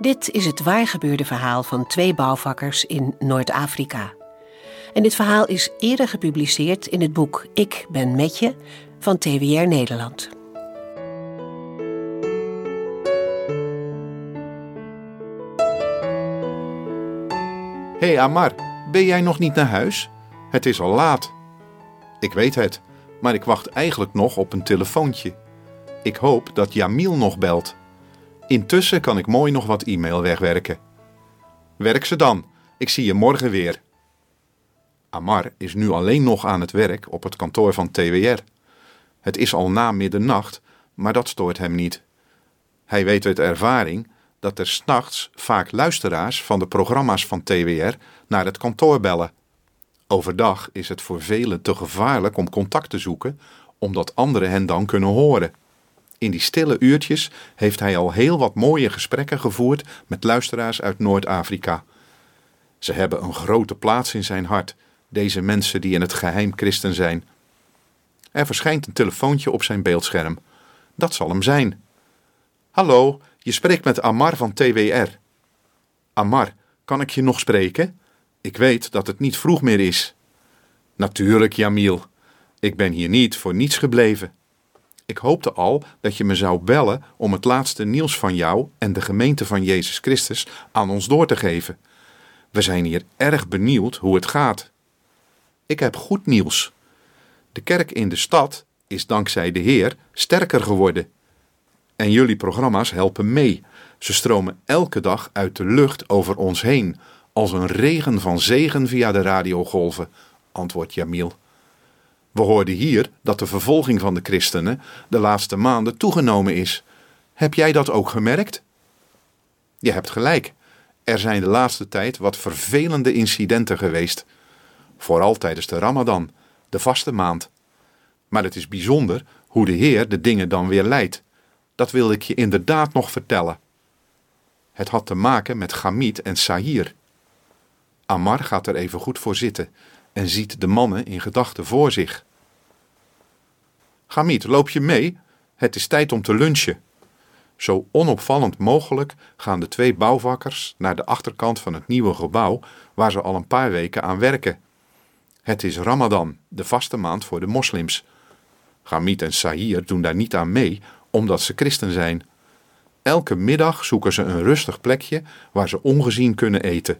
Dit is het waargebeurde verhaal van twee bouwvakkers in Noord-Afrika. En dit verhaal is eerder gepubliceerd in het boek Ik ben met je van TWR Nederland. Hey Amar, ben jij nog niet naar huis? Het is al laat. Ik weet het, maar ik wacht eigenlijk nog op een telefoontje. Ik hoop dat Jamil nog belt. Intussen kan ik mooi nog wat e-mail wegwerken. Werk ze dan. Ik zie je morgen weer. Amar is nu alleen nog aan het werk op het kantoor van TWR. Het is al na middernacht, maar dat stoort hem niet. Hij weet uit ervaring dat er s'nachts vaak luisteraars van de programma's van TWR naar het kantoor bellen. Overdag is het voor velen te gevaarlijk om contact te zoeken, omdat anderen hen dan kunnen horen. In die stille uurtjes heeft hij al heel wat mooie gesprekken gevoerd met luisteraars uit Noord-Afrika. Ze hebben een grote plaats in zijn hart, deze mensen die in het geheim christen zijn. Er verschijnt een telefoontje op zijn beeldscherm. Dat zal hem zijn. Hallo, je spreekt met Amar van TWR. Amar, kan ik je nog spreken? Ik weet dat het niet vroeg meer is. Natuurlijk, Jamil. Ik ben hier niet voor niets gebleven. Ik hoopte al dat je me zou bellen om het laatste nieuws van jou en de gemeente van Jezus Christus aan ons door te geven. We zijn hier erg benieuwd hoe het gaat. Ik heb goed nieuws. De kerk in de stad is dankzij de Heer sterker geworden. En jullie programma's helpen mee. Ze stromen elke dag uit de lucht over ons heen, als een regen van zegen via de radiogolven, antwoordt Jamil. We hoorden hier dat de vervolging van de christenen de laatste maanden toegenomen is. Heb jij dat ook gemerkt? Je hebt gelijk. Er zijn de laatste tijd wat vervelende incidenten geweest. Vooral tijdens de Ramadan, de vaste maand. Maar het is bijzonder hoe de Heer de dingen dan weer leidt. Dat wil ik je inderdaad nog vertellen. Het had te maken met Gamit en Sahir. Amar gaat er even goed voor zitten en ziet de mannen in gedachten voor zich. Gamit, loop je mee? Het is tijd om te lunchen. Zo onopvallend mogelijk gaan de twee bouwvakkers naar de achterkant van het nieuwe gebouw waar ze al een paar weken aan werken. Het is Ramadan, de vaste maand voor de moslims. Gamit en Sahir doen daar niet aan mee omdat ze christen zijn. Elke middag zoeken ze een rustig plekje waar ze ongezien kunnen eten.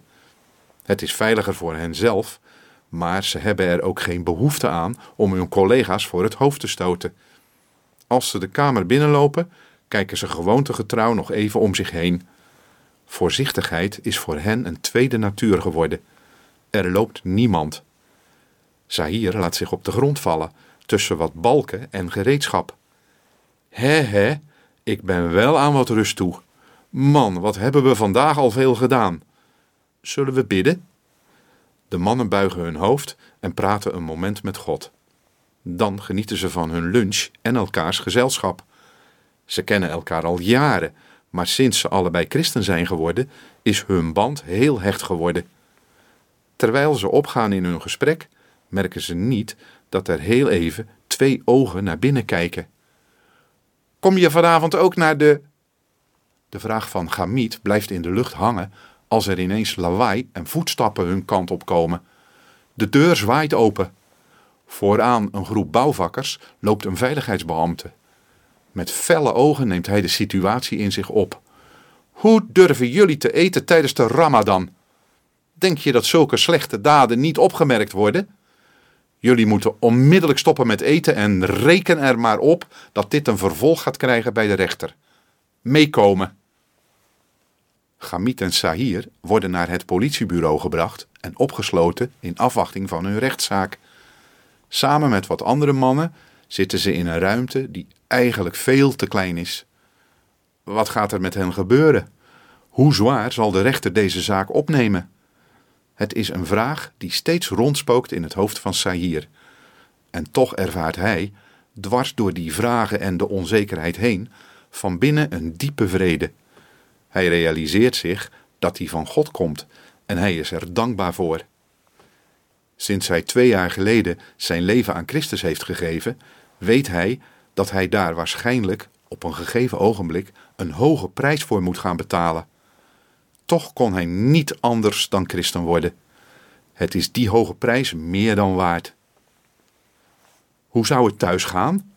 Het is veiliger voor hen zelf, maar ze hebben er ook geen behoefte aan om hun collega's voor het hoofd te stoten. Als ze de kamer binnenlopen, kijken ze gewoontegetrouw nog even om zich heen. Voorzichtigheid is voor hen een tweede natuur geworden. Er loopt niemand. Zahir laat zich op de grond vallen, tussen wat balken en gereedschap. Hé hé, ik ben wel aan wat rust toe. Man, wat hebben we vandaag al veel gedaan. Zullen we bidden? De mannen buigen hun hoofd en praten een moment met God. Dan genieten ze van hun lunch en elkaars gezelschap. Ze kennen elkaar al jaren, maar sinds ze allebei christen zijn geworden, is hun band heel hecht geworden. Terwijl ze opgaan in hun gesprek, merken ze niet dat er heel even twee ogen naar binnen kijken. Kom je vanavond ook naar de. De vraag van Gamit blijft in de lucht hangen als er ineens lawaai en voetstappen hun kant op komen. De deur zwaait open. Vooraan een groep bouwvakkers loopt een veiligheidsbeambte. Met felle ogen neemt hij de situatie in zich op. Hoe durven jullie te eten tijdens de Ramadan? Denk je dat zulke slechte daden niet opgemerkt worden? Jullie moeten onmiddellijk stoppen met eten en reken er maar op dat dit een vervolg gaat krijgen bij de rechter. Meekomen. Gamit en Sahir worden naar het politiebureau gebracht en opgesloten in afwachting van hun rechtszaak. Samen met wat andere mannen zitten ze in een ruimte die eigenlijk veel te klein is. Wat gaat er met hen gebeuren? Hoe zwaar zal de rechter deze zaak opnemen? Het is een vraag die steeds rondspookt in het hoofd van Sahir. En toch ervaart hij, dwars door die vragen en de onzekerheid heen, van binnen een diepe vrede. Hij realiseert zich dat hij van God komt en hij is er dankbaar voor. Sinds hij twee jaar geleden zijn leven aan Christus heeft gegeven, weet hij dat hij daar waarschijnlijk op een gegeven ogenblik een hoge prijs voor moet gaan betalen. toch kon hij niet anders dan christen worden. Het is die hoge prijs meer dan waard. Hoe zou het thuis gaan?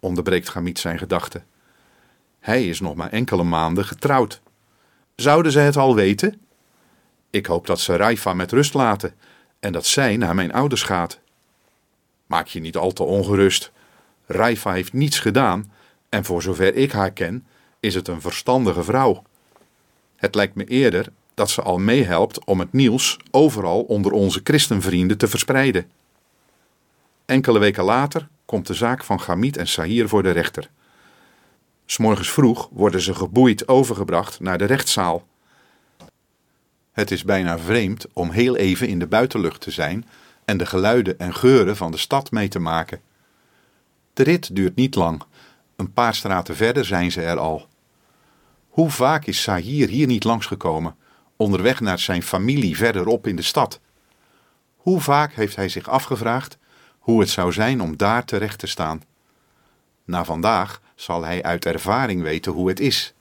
onderbreekt Gamit zijn gedachten. Hij is nog maar enkele maanden getrouwd. Zouden ze het al weten? Ik hoop dat ze Raifa met rust laten en dat zij naar mijn ouders gaat. Maak je niet al te ongerust. Raifa heeft niets gedaan en voor zover ik haar ken, is het een verstandige vrouw. Het lijkt me eerder dat ze al meehelpt om het nieuws overal onder onze christenvrienden te verspreiden. Enkele weken later komt de zaak van Gamit en Sahir voor de rechter. S'morgens vroeg worden ze geboeid overgebracht naar de rechtszaal. Het is bijna vreemd om heel even in de buitenlucht te zijn en de geluiden en geuren van de stad mee te maken. De rit duurt niet lang. Een paar straten verder zijn ze er al. Hoe vaak is Sahir hier niet langsgekomen, onderweg naar zijn familie verderop in de stad? Hoe vaak heeft hij zich afgevraagd hoe het zou zijn om daar terecht te staan? Na vandaag zal hij uit ervaring weten hoe het is.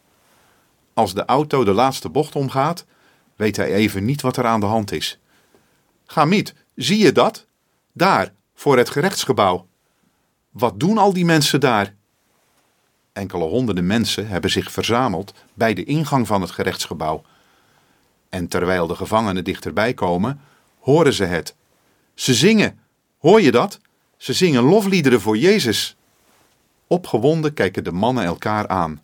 Als de auto de laatste bocht omgaat, weet hij even niet wat er aan de hand is. Gamit, zie je dat? Daar, voor het gerechtsgebouw. Wat doen al die mensen daar? Enkele honderden mensen hebben zich verzameld bij de ingang van het gerechtsgebouw. En terwijl de gevangenen dichterbij komen, horen ze het. Ze zingen. Hoor je dat? Ze zingen lofliederen voor Jezus. Opgewonden kijken de mannen elkaar aan.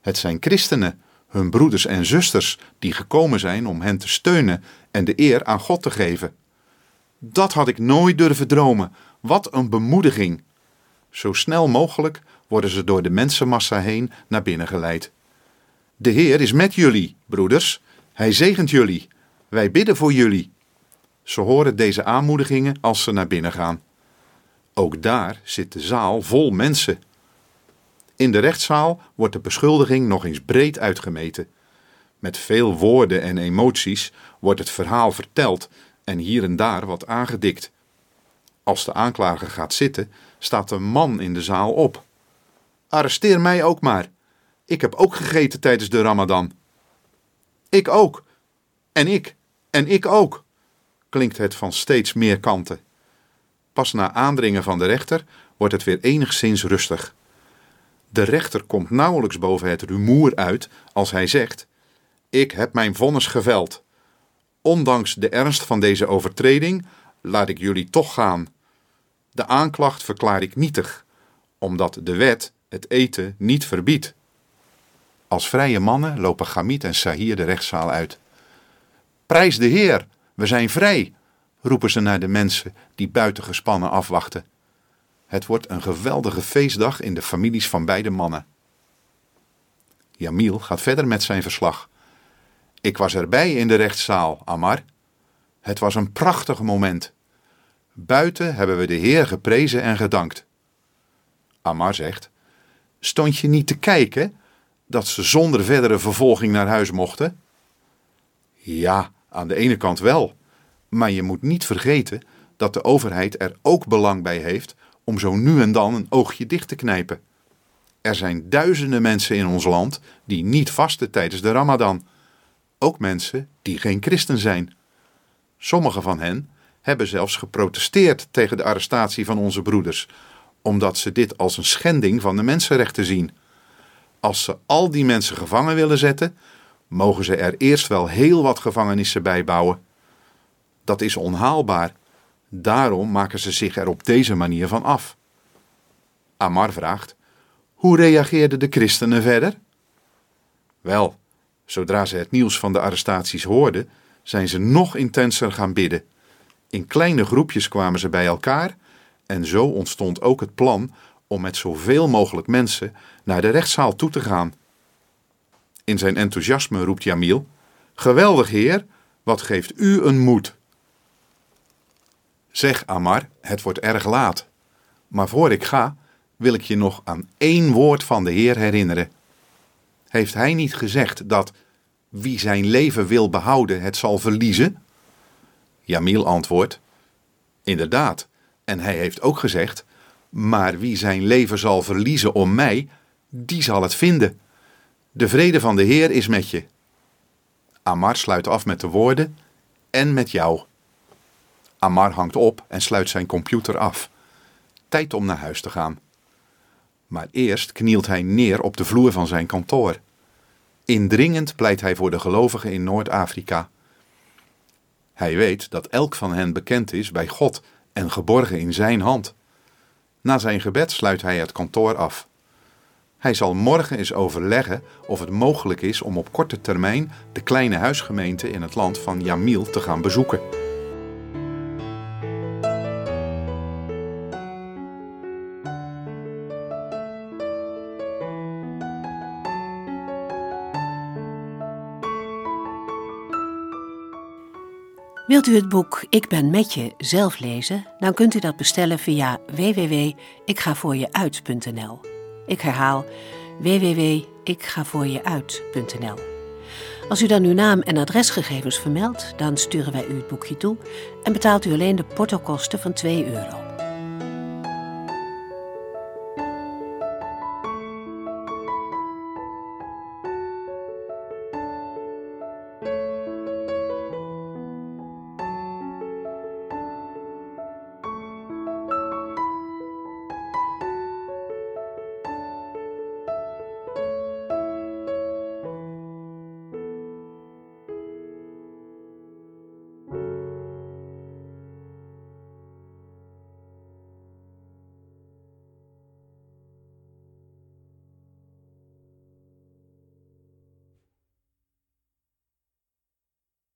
Het zijn christenen, hun broeders en zusters, die gekomen zijn om hen te steunen en de eer aan God te geven. Dat had ik nooit durven dromen. Wat een bemoediging. Zo snel mogelijk worden ze door de mensenmassa heen naar binnen geleid. De Heer is met jullie, broeders. Hij zegent jullie. Wij bidden voor jullie. Ze horen deze aanmoedigingen als ze naar binnen gaan. Ook daar zit de zaal vol mensen. In de rechtszaal wordt de beschuldiging nog eens breed uitgemeten. Met veel woorden en emoties wordt het verhaal verteld en hier en daar wat aangedikt. Als de aanklager gaat zitten, staat een man in de zaal op. Arresteer mij ook maar. Ik heb ook gegeten tijdens de Ramadan. Ik ook. En ik. En ik ook. Klinkt het van steeds meer kanten. Pas na aandringen van de rechter wordt het weer enigszins rustig. De rechter komt nauwelijks boven het rumoer uit als hij zegt: Ik heb mijn vonnis geveld. Ondanks de ernst van deze overtreding laat ik jullie toch gaan. De aanklacht verklaar ik nietig, omdat de wet het eten niet verbiedt. Als vrije mannen lopen Gamit en Sahir de rechtszaal uit. Prijs de Heer, we zijn vrij, roepen ze naar de mensen die buiten gespannen afwachten. Het wordt een geweldige feestdag in de families van beide mannen. Jamil gaat verder met zijn verslag. Ik was erbij in de rechtszaal, Amar. Het was een prachtig moment. Buiten hebben we de Heer geprezen en gedankt. Amar zegt: Stond je niet te kijken dat ze zonder verdere vervolging naar huis mochten? Ja, aan de ene kant wel. Maar je moet niet vergeten dat de overheid er ook belang bij heeft om zo nu en dan een oogje dicht te knijpen. Er zijn duizenden mensen in ons land die niet vasten tijdens de Ramadan. Ook mensen die geen christen zijn. Sommige van hen hebben zelfs geprotesteerd tegen de arrestatie van onze broeders, omdat ze dit als een schending van de mensenrechten zien. Als ze al die mensen gevangen willen zetten, mogen ze er eerst wel heel wat gevangenissen bij bouwen. Dat is onhaalbaar. Daarom maken ze zich er op deze manier van af. Amar vraagt: Hoe reageerden de christenen verder? Wel, zodra ze het nieuws van de arrestaties hoorden, zijn ze nog intenser gaan bidden. In kleine groepjes kwamen ze bij elkaar en zo ontstond ook het plan om met zoveel mogelijk mensen naar de rechtszaal toe te gaan. In zijn enthousiasme roept Jamil: Geweldig, heer, wat geeft u een moed! Zeg, Amar, het wordt erg laat. Maar voor ik ga, wil ik je nog aan één woord van de Heer herinneren. Heeft Hij niet gezegd dat wie zijn leven wil behouden, het zal verliezen? Jamil antwoordt: Inderdaad. En hij heeft ook gezegd: Maar wie zijn leven zal verliezen om mij, die zal het vinden. De vrede van de Heer is met je. Amar sluit af met de woorden en met jou. Amar hangt op en sluit zijn computer af. Tijd om naar huis te gaan. Maar eerst knielt hij neer op de vloer van zijn kantoor. Indringend pleit hij voor de gelovigen in Noord-Afrika. Hij weet dat elk van hen bekend is bij God en geborgen in zijn hand. Na zijn gebed sluit hij het kantoor af. Hij zal morgen eens overleggen of het mogelijk is om op korte termijn de kleine huisgemeente in het land van Jamil te gaan bezoeken. Wilt u het boek Ik ben met je zelf lezen? Dan kunt u dat bestellen via www.ikgavoorjeuit.nl. Ik herhaal www.ikgavoorjeuit.nl. Als u dan uw naam en adresgegevens vermeldt, dan sturen wij u het boekje toe en betaalt u alleen de portokosten van 2 euro.